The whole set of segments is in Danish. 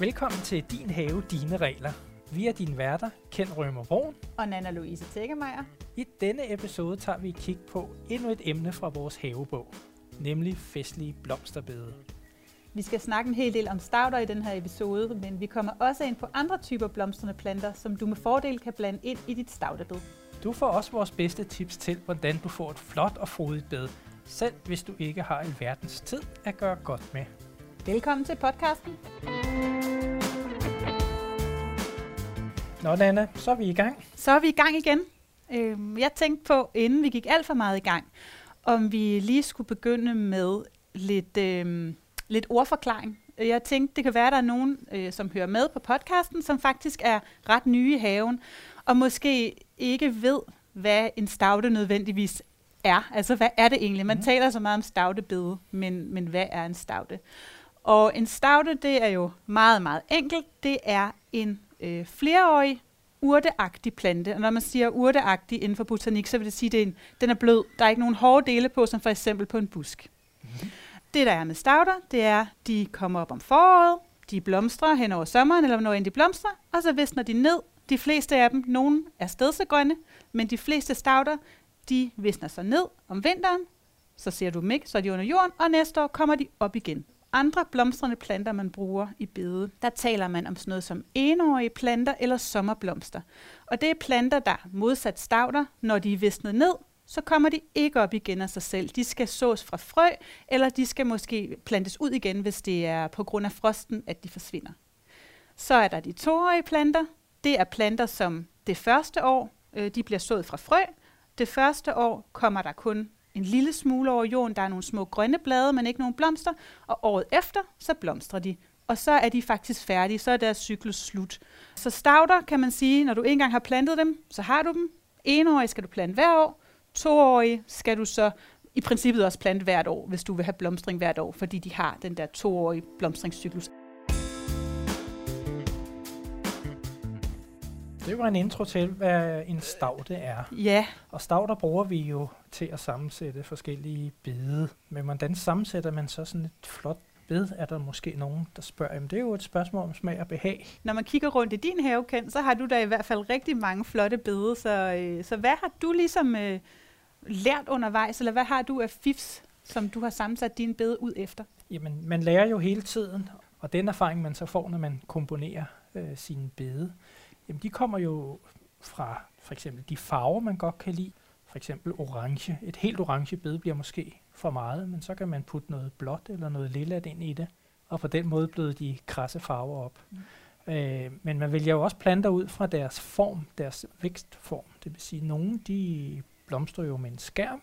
Velkommen til Din Have, Dine Regler. Vi er dine værter, Ken Rømer Brun. Og Nana Louise Tækkemeyer. I denne episode tager vi et kig på endnu et emne fra vores havebog, nemlig festlige blomsterbede. Vi skal snakke en hel del om stauder i den her episode, men vi kommer også ind på andre typer blomstrende planter, som du med fordel kan blande ind i dit staudebed. Du får også vores bedste tips til, hvordan du får et flot og frodigt bed, selv hvis du ikke har en verdens tid at gøre godt med. Velkommen til podcasten. Nå, Nana, så er vi i gang. Så er vi i gang igen. Øhm, Jeg tænkte på, inden vi gik alt for meget i gang, om vi lige skulle begynde med lidt, øhm, lidt ordforklaring. Jeg tænkte, det kan være, at der er nogen, øh, som hører med på podcasten, som faktisk er ret nye i haven, og måske ikke ved, hvad en stavte nødvendigvis er. Altså, hvad er det egentlig? Man Mhm. taler så meget om stavtebede, men, men hvad er en stavte? Og en stavte, det er jo meget, meget enkelt. Det er en øh, flereårig urteagtig plante. Og når man siger urteagtig inden for botanik, så vil det sige, at det er en, den er blød. Der er ikke nogen hårde dele på, som for eksempel på en busk. Mhm. Det, der er med stauder, det er, de kommer op om foråret, de blomstrer hen over sommeren, eller når end de blomstrer, og så visner de ned. De fleste af dem, nogle er stedsegrønne, men de fleste stauder, de visner sig ned om vinteren, så ser du dem ikke, så er de under jorden, og næste år kommer de op igen. Andre blomstrende planter, man bruger i bede, der taler man om sådan noget som enårige planter eller sommerblomster. Og det er planter, der modsat stavter, når de er visnet ned, så kommer de ikke op igen af sig selv. De skal sås fra frø, eller de skal måske plantes ud igen, hvis det er på grund af frosten, at de forsvinder. Så er der de toårige planter. Det er planter, som det første år, øh, de bliver sået fra frø. Det første år kommer der kun en lille smule over jorden. Der er nogle små grønne blade, men ikke nogen blomster. Og året efter, så blomstrer de. Og så er de faktisk færdige. Så er deres cyklus slut. Så stauder, kan man sige, når du engang har plantet dem, så har du dem. Enårige skal du plante hver år. Toårige skal du så i princippet også plante hvert år, hvis du vil have blomstring hvert år, fordi de har den der toårige blomstringscyklus. Det var en intro til, hvad en stavte er. Ja, Og stavter bruger vi jo til at sammensætte forskellige bede. Men hvordan sammensætter man så sådan et flot bed, er der måske nogen, der spørger. Jamen, det er jo et spørgsmål om smag og behag. når man kigger rundt i din have, Ken, så har du da i hvert fald rigtig mange flotte bede. Så, øh, så hvad har du ligesom øh, lært undervejs, eller hvad har du af fifs, som du har sammensat din bede ud efter? Jamen, man lærer jo hele tiden, og den erfaring, man så får, når man komponerer øh, sine bede, jamen, de kommer jo fra for eksempel de farver, man godt kan lide. For eksempel orange. Et helt orange bede bliver måske for meget, men så kan man putte noget blåt eller noget lilla ind i det, og på den måde bløder de krasse farver op. Mm. Øh, men man vælger jo også planter ud fra deres form, deres vækstform. Det vil sige, at nogle de blomstrer jo med en skærm,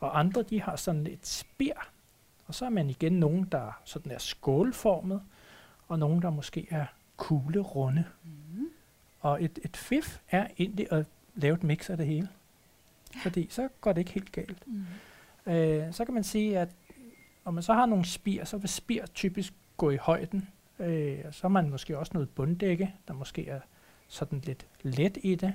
og andre de har sådan et spir, og så er man igen nogen, der sådan er skålformet, og nogen, der måske er kuglerunde. Mm. Og et, et fif er egentlig at lave et mix af det hele. Fordi så går det ikke helt galt. Mm. Øh, så kan man sige, at når man så har nogle spir, så vil spir typisk gå i højden. Øh, og så har man måske også noget bunddække, der måske er sådan lidt let i det.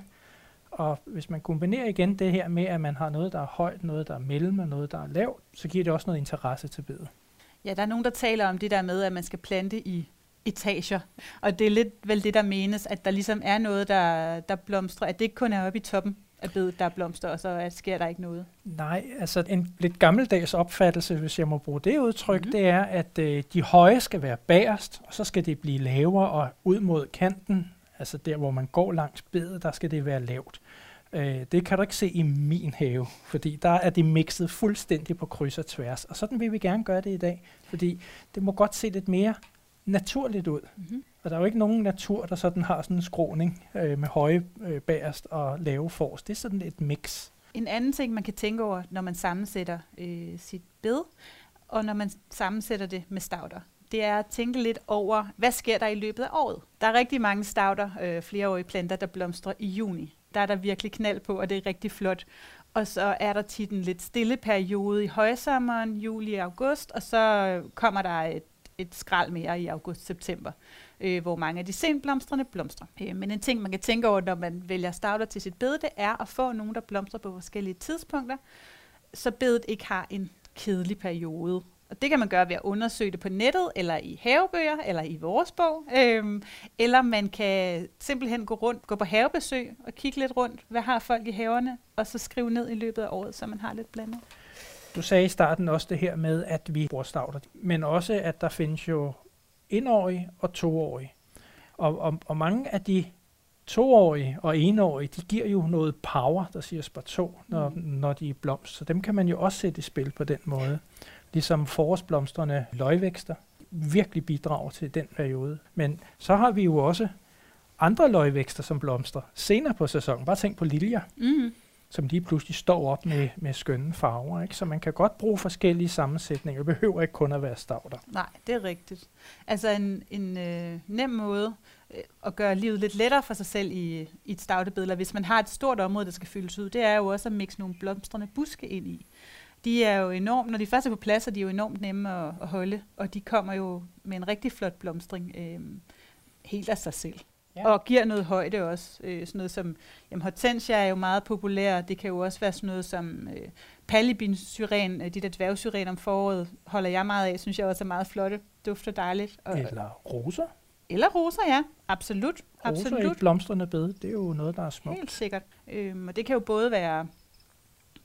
Og hvis man kombinerer igen det her med, at man har noget, der er højt, noget, der er mellem og noget, der er lavt, så giver det også noget interesse til bedet. Ja, der er nogen, der taler om det der med, at man skal plante i etager. Og det er lidt vel det, der menes, at der ligesom er noget, der, der blomstrer, at det ikke kun er oppe i toppen af bedet, der blomster, og så er- sker der ikke noget. Nej, altså en lidt gammeldags opfattelse, hvis jeg må bruge det udtryk, mm. det er, at øh, de høje skal være bagerst, og så skal det blive lavere, og ud mod kanten, altså der, hvor man går langs bedet, der skal det være lavt. Øh, det kan du ikke se i min have, fordi der er det mixet fuldstændig på kryds og tværs, og sådan vil vi gerne gøre det i dag, fordi det må godt se lidt mere naturligt ud. Mm-hmm. Og der er jo ikke nogen natur, der sådan har sådan en skråning øh, med høje øh, bagerst og lave forrest. Det er sådan et mix. En anden ting, man kan tænke over, når man sammensætter øh, sit bed, og når man sammensætter det med stauder, det er at tænke lidt over, hvad sker der i løbet af året? Der er rigtig mange stauder, øh, flereårige planter, der blomstrer i juni. Der er der virkelig knald på, og det er rigtig flot. Og så er der tit en lidt stille periode i højsommeren, juli og august, og så kommer der et, et skrald mere i august-september, øh, hvor mange af de senblomstrende blomstrer. Øh, men en ting, man kan tænke over, når man vælger stauder til sit bed, det er at få nogen, der blomstrer på forskellige tidspunkter, så bedet ikke har en kedelig periode Og det kan man gøre ved at undersøge det på nettet, eller i havebøger, eller i vores bog. Øhm, eller man kan simpelthen gå rundt, gå på havebesøg og kigge lidt rundt. Hvad har folk i haverne? Og så skrive ned i løbet af året, så man har lidt blandet. Du sagde i starten også det her med, at vi bruger stavter, men også, at der findes jo enårige og toårige. Og, og, og mange af de toårige og enårige, de giver jo noget power, der siger spar to, når, mm. når de er blomst. Så dem kan man jo også sætte i spil på den måde. Ligesom forårsblomsterne løgvækster virkelig bidrager til den periode. Men så har vi jo også andre løgvækster, som blomstrer senere på sæsonen. Bare tænk på liljer. Mm som lige pludselig står op med, med skønne farver. Ikke? Så man kan godt bruge forskellige sammensætninger. Det behøver ikke kun at være stavter. Nej, det er rigtigt. Altså en, en øh, nem måde øh, at gøre livet lidt lettere for sig selv i, i et stavtebillede, hvis man har et stort område, der skal fyldes ud, det er jo også at mixe nogle blomstrende buske ind i. De er jo enormt, når de først er på plads, er de jo enormt nemme at, at holde, og de kommer jo med en rigtig flot blomstring øh, helt af sig selv. Ja. Og giver noget højde også. Øh, sådan noget som, jamen hortensia er jo meget populær. Det kan jo også være sådan noget som øh, palibinsyren, øh, de der dværgsyren om foråret, holder jeg meget af. Synes jeg også er meget flotte. Dufter dejligt. Og, eller roser. Eller roser, ja. Absolut. Roser Absolut. i blomstrende bed, det er jo noget, der er smukt. Helt sikkert. Øhm, og det kan jo både være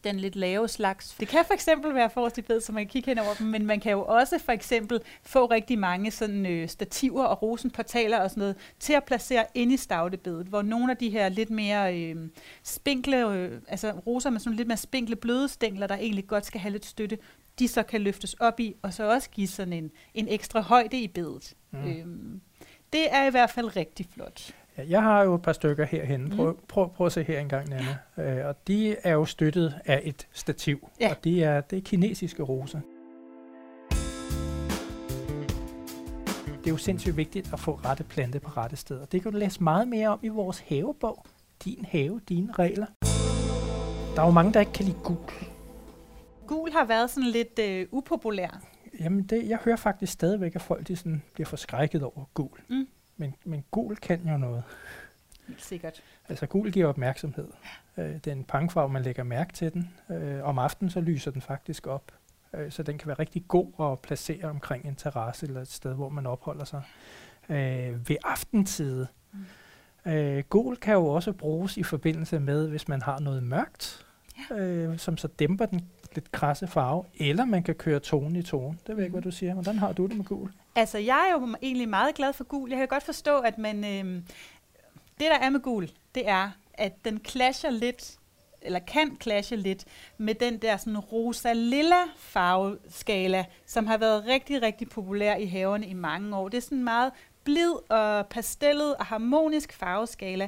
den lidt lave slags. Det kan for eksempel være forrest så man kan kigge hen over dem, men man kan jo også for eksempel få rigtig mange sådan, øh, stativer og rosenportaler og sådan noget til at placere ind i stavtebedet, hvor nogle af de her lidt mere øh, spinkle, øh, altså roser med sådan lidt mere spinkle bløde stængler, der egentlig godt skal have lidt støtte, de så kan løftes op i, og så også give sådan en, en ekstra højde i bedet. Mm. Øhm, det er i hvert fald rigtig flot. Ja, jeg har jo et par stykker herhenne. Prøv, mm. prøv, prøv at se her engang, Nanne. Ja. Øh, og de er jo støttet af et stativ, ja. og det er, det er kinesiske roser. Det er jo sindssygt vigtigt at få rette plante på rette sted, og det kan du læse meget mere om i vores havebog. Din have, dine regler. Der er jo mange, der ikke kan lide gul. Gul har været sådan lidt øh, upopulær. Jamen, det, jeg hører faktisk stadigvæk, at folk de sådan bliver forskrækket over gul. Mm. Men, men gul kan jo noget. Helt sikkert. Altså gul giver opmærksomhed. Øh, det er en pangfarve, man lægger mærke til den. Øh, om aftenen så lyser den faktisk op. Øh, så den kan være rigtig god at placere omkring en terrasse eller et sted, hvor man opholder sig. Øh, ved aftentid. Mm. Øh, gul kan jo også bruges i forbindelse med, hvis man har noget mørkt, ja. øh, som så dæmper den lidt krasse farve, eller man kan køre tone i tone. Det ved jeg ikke, hvad du siger. Hvordan har du det med gul? Altså, jeg er jo egentlig meget glad for gul. Jeg kan godt forstå, at man... Øh, det, der er med gul, det er, at den clasher lidt eller kan clashe lidt med den der sådan rosa-lilla farveskala, som har været rigtig, rigtig populær i haverne i mange år. Det er sådan meget blid og pastellet og harmonisk farveskala,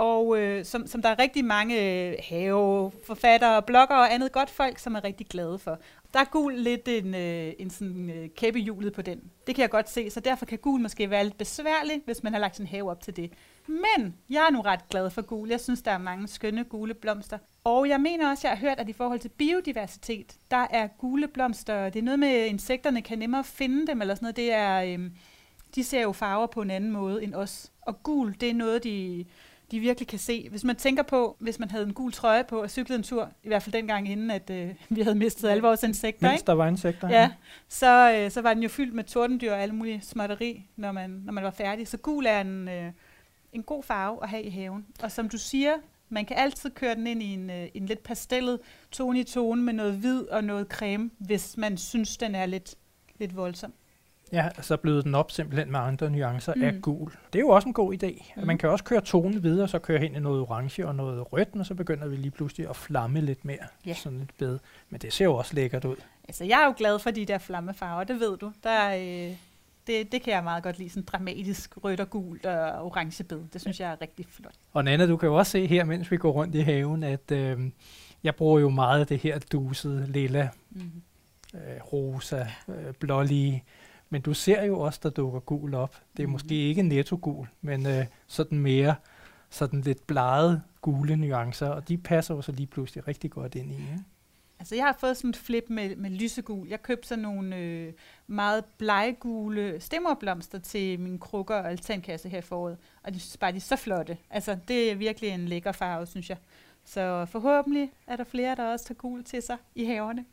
og øh, som, som der er rigtig mange øh, haveforfattere, blogger og andet godt folk, som er rigtig glade for. Der er gul lidt en, øh, en sådan øh, kæppehjulet på den. Det kan jeg godt se, så derfor kan gul måske være lidt besværlig, hvis man har lagt sin have op til det. Men jeg er nu ret glad for gul. Jeg synes, der er mange skønne gule blomster. Og jeg mener også, jeg har hørt, at i forhold til biodiversitet, der er gule blomster, det er noget med, insekterne kan nemmere finde dem, eller sådan noget. Det er, øh, de ser jo farver på en anden måde end os. Og gul, det er noget, de de virkelig kan se. Hvis man tænker på, hvis man havde en gul trøje på og cyklede en tur, i hvert fald dengang inden, at øh, vi havde mistet alle vores insekter. Mens der var insekter. Ja, så, øh, så var den jo fyldt med tordendyr og alle mulige småtteri, når man, når man var færdig. Så gul er en, øh, en god farve at have i haven. Og som du siger, man kan altid køre den ind i en, øh, en lidt pastellet tone i tone med noget hvid og noget creme, hvis man synes, den er lidt, lidt voldsom. Ja, så blevet den op simpelthen med andre nuancer mm. af gul. Det er jo også en god idé. Mm. Man kan også køre tonen videre, så køre hen i noget orange og noget rødt, og så begynder vi lige pludselig at flamme lidt mere. Yeah. Sådan lidt bedre. Men det ser jo også lækkert ud. Altså, jeg er jo glad for de der flammefarver, det ved du. Der er, øh, det, det kan jeg meget godt lide, sådan dramatisk rødt og gult og orange bed. Det synes jeg er rigtig flot. Og Nana, du kan jo også se her, mens vi går rundt i haven, at øh, jeg bruger jo meget af det her dusede lilla, mm. øh, rosa, øh, blålige, men du ser jo også, der dukker gul op. Det er mm. måske ikke netto gul, men øh, sådan mere sådan lidt blade gule nuancer, og de passer jo så lige pludselig rigtig godt ind i. Ikke? Altså jeg har fået sådan et flip med, med lysegul. Jeg købte sådan nogle øh, meget bleggule stemmerblomster til mine krukker og altankasse her foråret, og de synes bare, de er så flotte. Altså det er virkelig en lækker farve, synes jeg. Så forhåbentlig er der flere, der også tager gul til sig i haverne.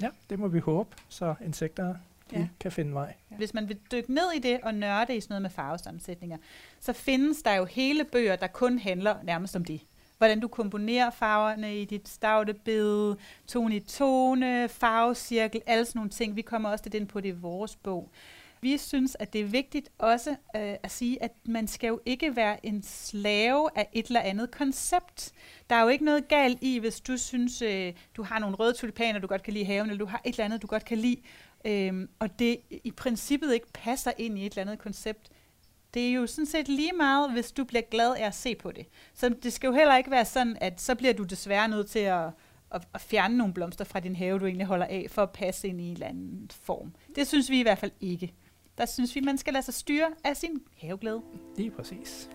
Ja, det må vi håbe, så insekterne de Ja. kan finde vej. Hvis man vil dykke ned i det og nørde i sådan noget med farvesammensætninger, så findes der jo hele bøger, der kun handler nærmest om det. Hvordan du komponerer farverne i dit stavtebede, tone i tone, farvecirkel, alle sådan nogle ting. Vi kommer også lidt ind på det i vores bog. Vi synes, at det er vigtigt også øh, at sige, at man skal jo ikke være en slave af et eller andet koncept. Der er jo ikke noget galt i, hvis du synes, øh, du har nogle røde tulipaner, du godt kan lide i haven, eller du har et eller andet, du godt kan lide, øhm, og det i princippet ikke passer ind i et eller andet koncept. Det er jo sådan set lige meget, hvis du bliver glad af at se på det. Så det skal jo heller ikke være sådan, at så bliver du desværre nødt til at, at, at fjerne nogle blomster fra din have, du egentlig holder af, for at passe ind i en eller anden form. Det synes vi i hvert fald ikke. Der synes vi, man skal lade sig styre af sin haveglæde. Lige præcis.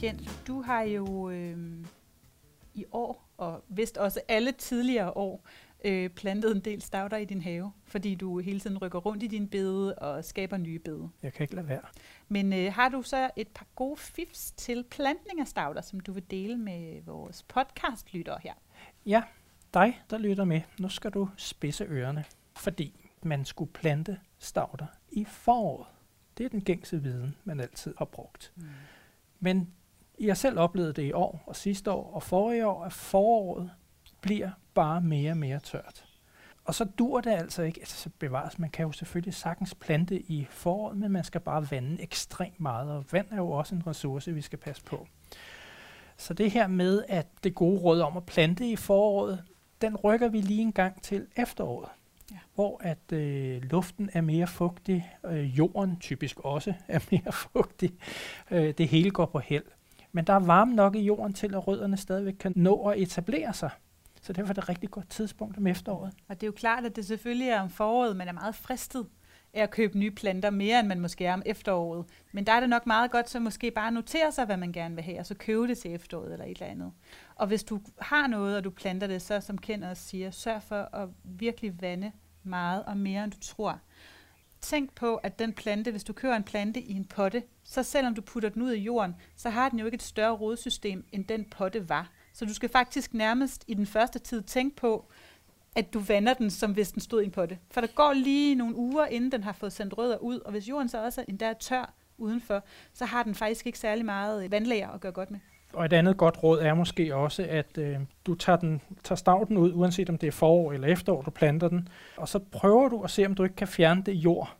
Kent, du har jo øh, i år, og vist også alle tidligere år, øh, plantet en del stauder i din have, fordi du hele tiden rykker rundt i din bede og skaber nye bede. Jeg kan ikke lade være. Men øh, har du så et par gode fifs til plantning af stauder, som du vil dele med vores podcastlyttere her? Ja, dig, der lytter med, nu skal du spidse ørerne, fordi man skulle plante stavter i foråret. Det er den gængse viden, man altid har brugt. Mm. Men Har selv oplevet det i år og sidste år og forrige år, at foråret bliver bare mere og mere tørt. Og så dur det altså ikke, altså så bevares, man kan jo selvfølgelig sagtens plante i foråret, men man skal bare vande ekstremt meget, og vand er jo også en ressource, vi skal passe på. Så det her med, at det gode råd om at plante i foråret, den rykker vi lige en gang til efteråret. Ja. Hvor at øh, luften er mere fugtig, øh, jorden typisk også er mere fugtig, øh, det hele går på held. Men der er varme nok i jorden til, at rødderne stadigvæk kan nå at etablere sig. Så derfor er det et rigtig godt tidspunkt om efteråret. Og det er jo klart, at det selvfølgelig er om foråret, man er meget fristet af at købe nye planter, mere end man måske er om efteråret. Men der er det nok meget godt, så måske bare notere sig, hvad man gerne vil have, og så købe det til efteråret eller et eller andet. Og hvis du har noget, og du planter det, så som Ken også siger, sørg for at virkelig vande meget og mere, end du tror. Tænk på, at den plante, hvis du kører en plante i en potte, så selvom du putter den ud i jorden, så har den jo ikke et større rodsystem, end den potte var. Så du skal faktisk nærmest i den første tid tænke på, at du vander den, som hvis den stod i en potte. For der går lige nogle uger, inden den har fået sendt rødder ud, og hvis jorden så også endda er tør udenfor, så har den faktisk ikke særlig meget vandlager at gøre godt med. Og et andet godt råd er måske også, at øh, du tager, den, tager stavten ud, uanset om det er forår eller efterår, du planter den, og så prøver du at se, om du ikke kan fjerne det jord.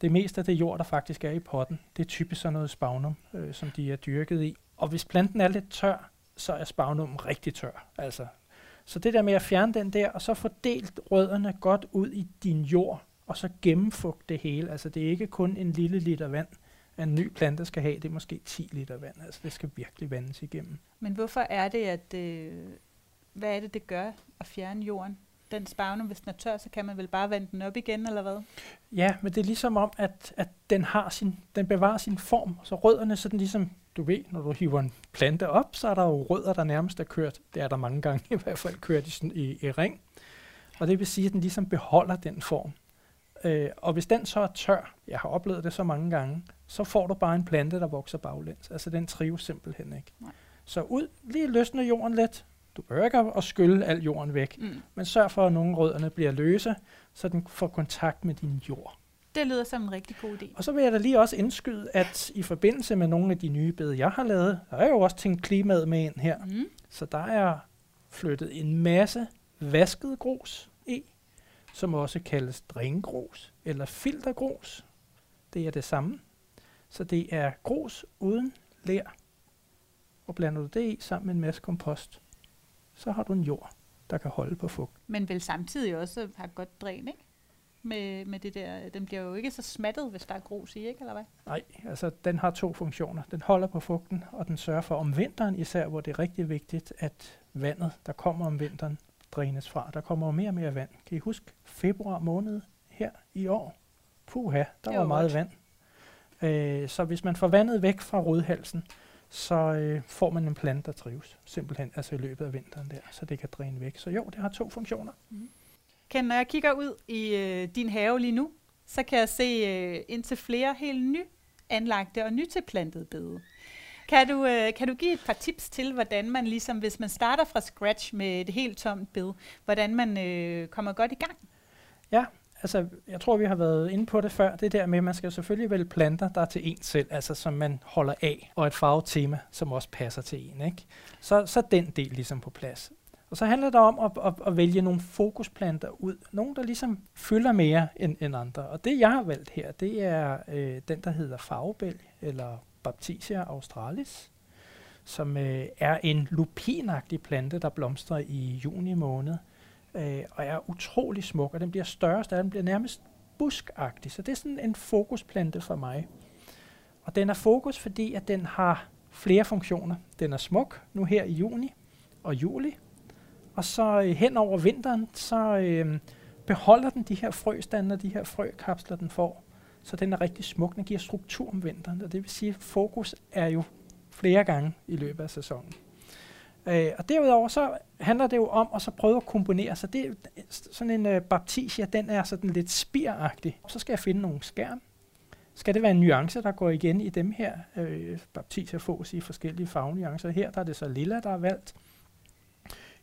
Det meste af det jord, der faktisk er i potten, det er typisk sådan noget spagnum, øh, som de er dyrket i. Og hvis planten er lidt tør, så er spagnum rigtig tør. Altså. Så det der med at fjerne den der, og så fordelt rødderne godt ud i din jord, og så gennemfugt det hele. Altså det er ikke kun en lille liter vand, en ny plante skal have, det er måske 10 liter vand. Altså det skal virkelig vandes igennem. Men hvorfor er det, at... Øh, hvad er det, det gør at fjerne jorden? Den spagnum, hvis den er tør, så kan man vel bare vande den op igen, eller hvad? Ja, men det er ligesom om, at, at den, har sin, den bevarer sin form. Så rødderne, så den ligesom, du ved, når du hiver en plante op, så er der jo rødder, der nærmest er kørt. Det er der mange gange i hvert fald kørt i, sådan, i, i ring. Og det vil sige, at den ligesom beholder den form. Øh, og hvis den så er tør, jeg har oplevet det så mange gange, så får du bare en plante, der vokser baglæns. Altså den trives simpelthen ikke. Nej. Så ud, lige løsne jorden lidt. Du behøver ikke at skylle al jorden væk, Mm. men sørg for, at nogle rødderne bliver løse, så den får kontakt med din jord. Det lyder som en rigtig god idé. Og så vil jeg da lige også indskyde, at i forbindelse med nogle af de nye bede, jeg har lavet, der er jo også tænkt klimaet med ind her. Mm. Så der er flyttet en masse vasket grus i, som også kaldes drængrus eller filtergrus. Det er det samme. Så det er grus uden ler. Og blander du det i sammen med en masse kompost, så har du en jord, der kan holde på fugt. Men vel samtidig også har godt dræn, ikke? Med, med det der, den bliver jo ikke så smattet, hvis der er grus i, ikke? Eller hvad? Nej, altså den har to funktioner. Den holder på fugten, og den sørger for om vinteren især, hvor det er rigtig vigtigt, at vandet, der kommer om vinteren, drænes fra. Der kommer jo mere og mere vand. Kan I huske februar måned her i år? Puha, der var, var meget godt. vand. Øh, så hvis man får vandet væk fra rodhalsen, så øh, får man en plante, der trives. Simpelthen, altså i løbet af vinteren der, så det kan dræne væk. Så jo, det har to funktioner. Ken, når jeg kigger ud i øh, din have lige nu, så kan jeg se øh, indtil flere helt ny anlagte og nytilplantede bede. Kan du, øh, kan du give et par tips til, hvordan man ligesom, hvis man starter fra scratch med et helt tomt bed, hvordan man øh, kommer godt i gang? Ja, altså jeg tror, vi har været inde på det før, det der med, at man skal selvfølgelig vælge planter, der er til en selv, altså som man holder af, og et farvetema, som også passer til en. Ikke? Så, så den del ligesom på plads. Og så handler det om at, at, at vælge nogle fokusplanter ud. Nogle, der ligesom fylder mere end, end andre. Og det, jeg har valgt her, det er øh, den, der hedder farvebælg, eller Baptisia australis, som øh, er en lupinagtig plante, der blomstrer i juni måned, øh, og er utrolig smuk, og den bliver større, den bliver nærmest buskagtig. Så det er sådan en fokusplante for mig. Og den er fokus, fordi at den har flere funktioner. Den er smuk nu her i juni og juli, og så øh, hen over vinteren, så øh, beholder den de her frøstande, de her frøkapsler, den får. Så den er rigtig smuk. Den giver struktur om vinteren. Og det vil sige, at fokus er jo flere gange i løbet af sæsonen. Øh, og derudover så handler det jo om at så prøve at komponere. Så det sådan en øh, baptisia, den er sådan lidt spiragtig. Så skal jeg finde nogle skærm. Skal det være en nuance, der går igen i dem her? Øh, baptisia fås i forskellige farvenuancer. Her der er det så lilla, der er valgt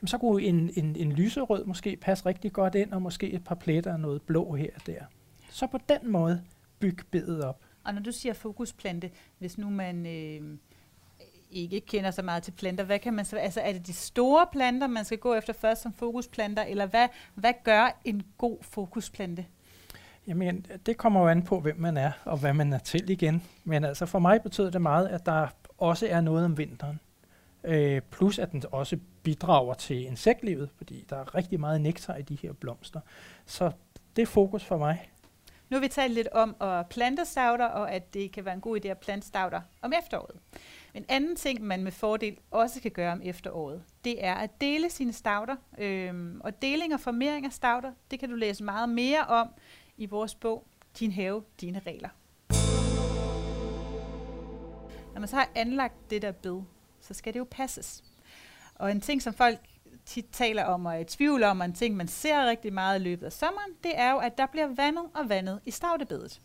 så kunne en, en, en lyserød måske passe rigtig godt ind, og måske et par pletter og noget blå her og der. Så på den måde bygge bedet op. Og når du siger fokusplante, hvis nu man øh, ikke kender så meget til planter, hvad kan man så, altså er det de store planter, man skal gå efter først som fokusplanter, eller hvad, hvad gør en god fokusplante? Jamen, det kommer jo an på, hvem man er, og hvad man er til igen. Men altså for mig betyder det meget, at der også er noget om vinteren. Øh, plus at den også bidrager til insektlivet, fordi der er rigtig meget nektar i de her blomster. Så det er fokus for mig. Nu har vi talt lidt om at plante stauder, og at det kan være en god idé at plante stauder om efteråret. En anden ting, man med fordel også kan gøre om efteråret, det er at dele sine stauder. Øhm, og deling og formering af stauder, det kan du læse meget mere om i vores bog, Din have, dine regler. Når man så har anlagt det der bed, så skal det jo passes. Og en ting, som folk tit taler om og er i tvivl om, og en ting, man ser rigtig meget i løbet af sommeren, det er jo, at der bliver vandet og vandet i stavtebedet.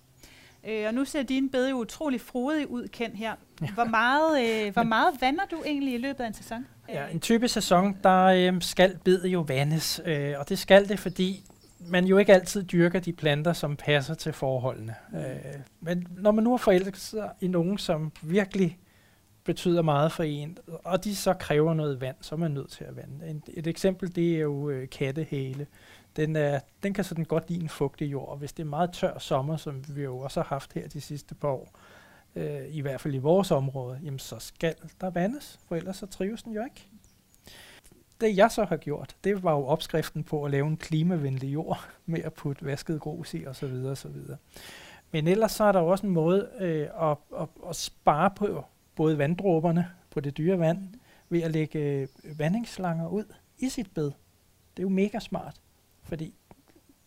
Øh, og nu ser din bed jo utrolig frodig ud, kendt her. Hvor meget, øh, hvor meget vander du egentlig i løbet af en sæson? Ja, en type sæson, der øh, skal bedet jo vandes, øh, og det skal det, fordi man jo ikke altid dyrker de planter, som passer til forholdene. Mm. Øh, men når man nu har forelsket sig i nogen, som virkelig betyder meget for en, og de så kræver noget vand, så er man nødt til at vande. Et, et eksempel, det er jo øh, kattehale. Den, er, den kan sådan godt lide en fugtig jord, og hvis det er meget tør sommer, som vi jo også har haft her de sidste par år, øh, i hvert fald i vores område, jamen så skal der vandes, for ellers så trives den jo ikke. Det jeg så har gjort, det var jo opskriften på at lave en klimavenlig jord med at putte vasket grus i osv. osv. Men ellers så er der også en måde øh, at, at, at spare på både vanddråberne på det dyre vand, ved at lægge øh, vandingsslanger ud i sit bed. Det er jo mega smart, fordi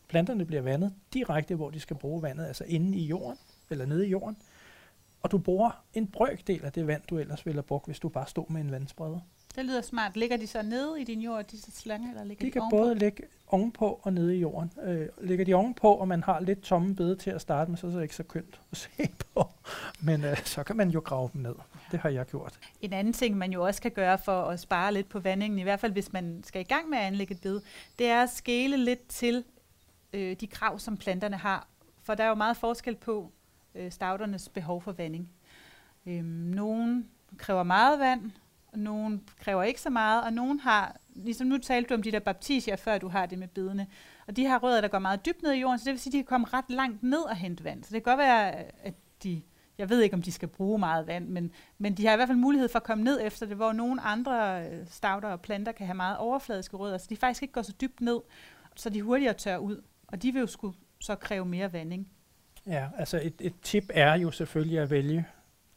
planterne bliver vandet direkte, hvor de skal bruge vandet, altså inde i jorden, eller nede i jorden. Og du bruger en brøkdel af det vand, du ellers ville have brugt, hvis du bare stod med en vandspreder. Det lyder smart. Ligger de så nede i din jord, disse slanger, eller ligger de, de kan ovenpå? både ligge ovenpå og nede i jorden. Øh, ligger de ovenpå, og man har lidt tomme bede til at starte med, så er det ikke så kønt at se på. Men øh, så kan man jo grave dem ned. Det har jeg gjort. En anden ting, man jo også kan gøre for at spare lidt på vandingen, i hvert fald hvis man skal i gang med at anlægge et bed, det er at skele lidt til øh, de krav, som planterne har. For der er jo meget forskel på øh, staudernes behov for vanding. Øh, nogle kræver meget vand, og kræver ikke så meget, og nogle har, ligesom nu talte du om de der baptisier, før du har det med bedene, og de har rødder, der går meget dybt ned i jorden, så det vil sige, at de kan komme ret langt ned og hente vand. Så det kan godt være, at de, jeg ved ikke, om de skal bruge meget vand, men, men de har i hvert fald mulighed for at komme ned efter det, hvor nogle andre øh, stauder og planter kan have meget overfladiske rødder, så de faktisk ikke går så dybt ned, så de hurtigere tør ud, og de vil jo skulle så kræve mere vanding. Ja, altså et, et tip er jo selvfølgelig at vælge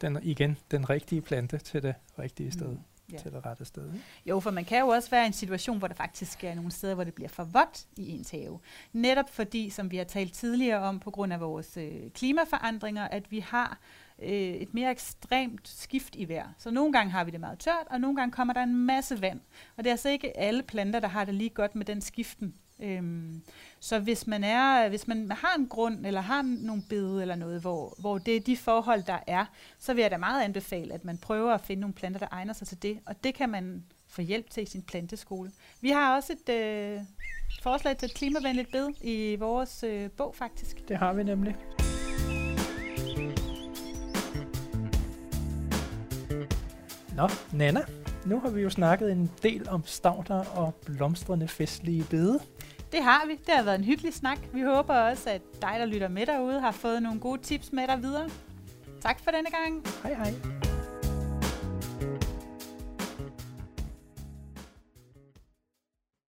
den, igen den rigtige plante til det rigtige sted. Mm. Ja. til det rette sted. Ikke? Jo, for man kan jo også være i en situation, hvor der faktisk er nogle steder, hvor det bliver for vådt i ens have. Netop fordi, som vi har talt tidligere om, på grund af vores øh, klimaforandringer, at vi har øh, et mere ekstremt skift i vejr. Så nogle gange har vi det meget tørt, og nogle gange kommer der en masse vand. Og det er altså ikke alle planter, der har det lige godt med den skiften Øhm, så hvis man, er, hvis man har en grund, eller har nogle bede eller noget, hvor, hvor det er de forhold, der er, så vil jeg da meget anbefale, at man prøver at finde nogle planter, der egner sig til det. Og det kan man få hjælp til i sin planteskole. Vi har også et øh, forslag til et klimavenligt bed i vores øh, bog, faktisk. Det har vi nemlig. Nå, Nana, nu har vi jo snakket en del om stauder og blomstrende festlige bede. Det har vi. Det har været en hyggelig snak. Vi håber også, at dig, der lytter med derude, har fået nogle gode tips med dig videre. Tak for denne gang. Hej hej.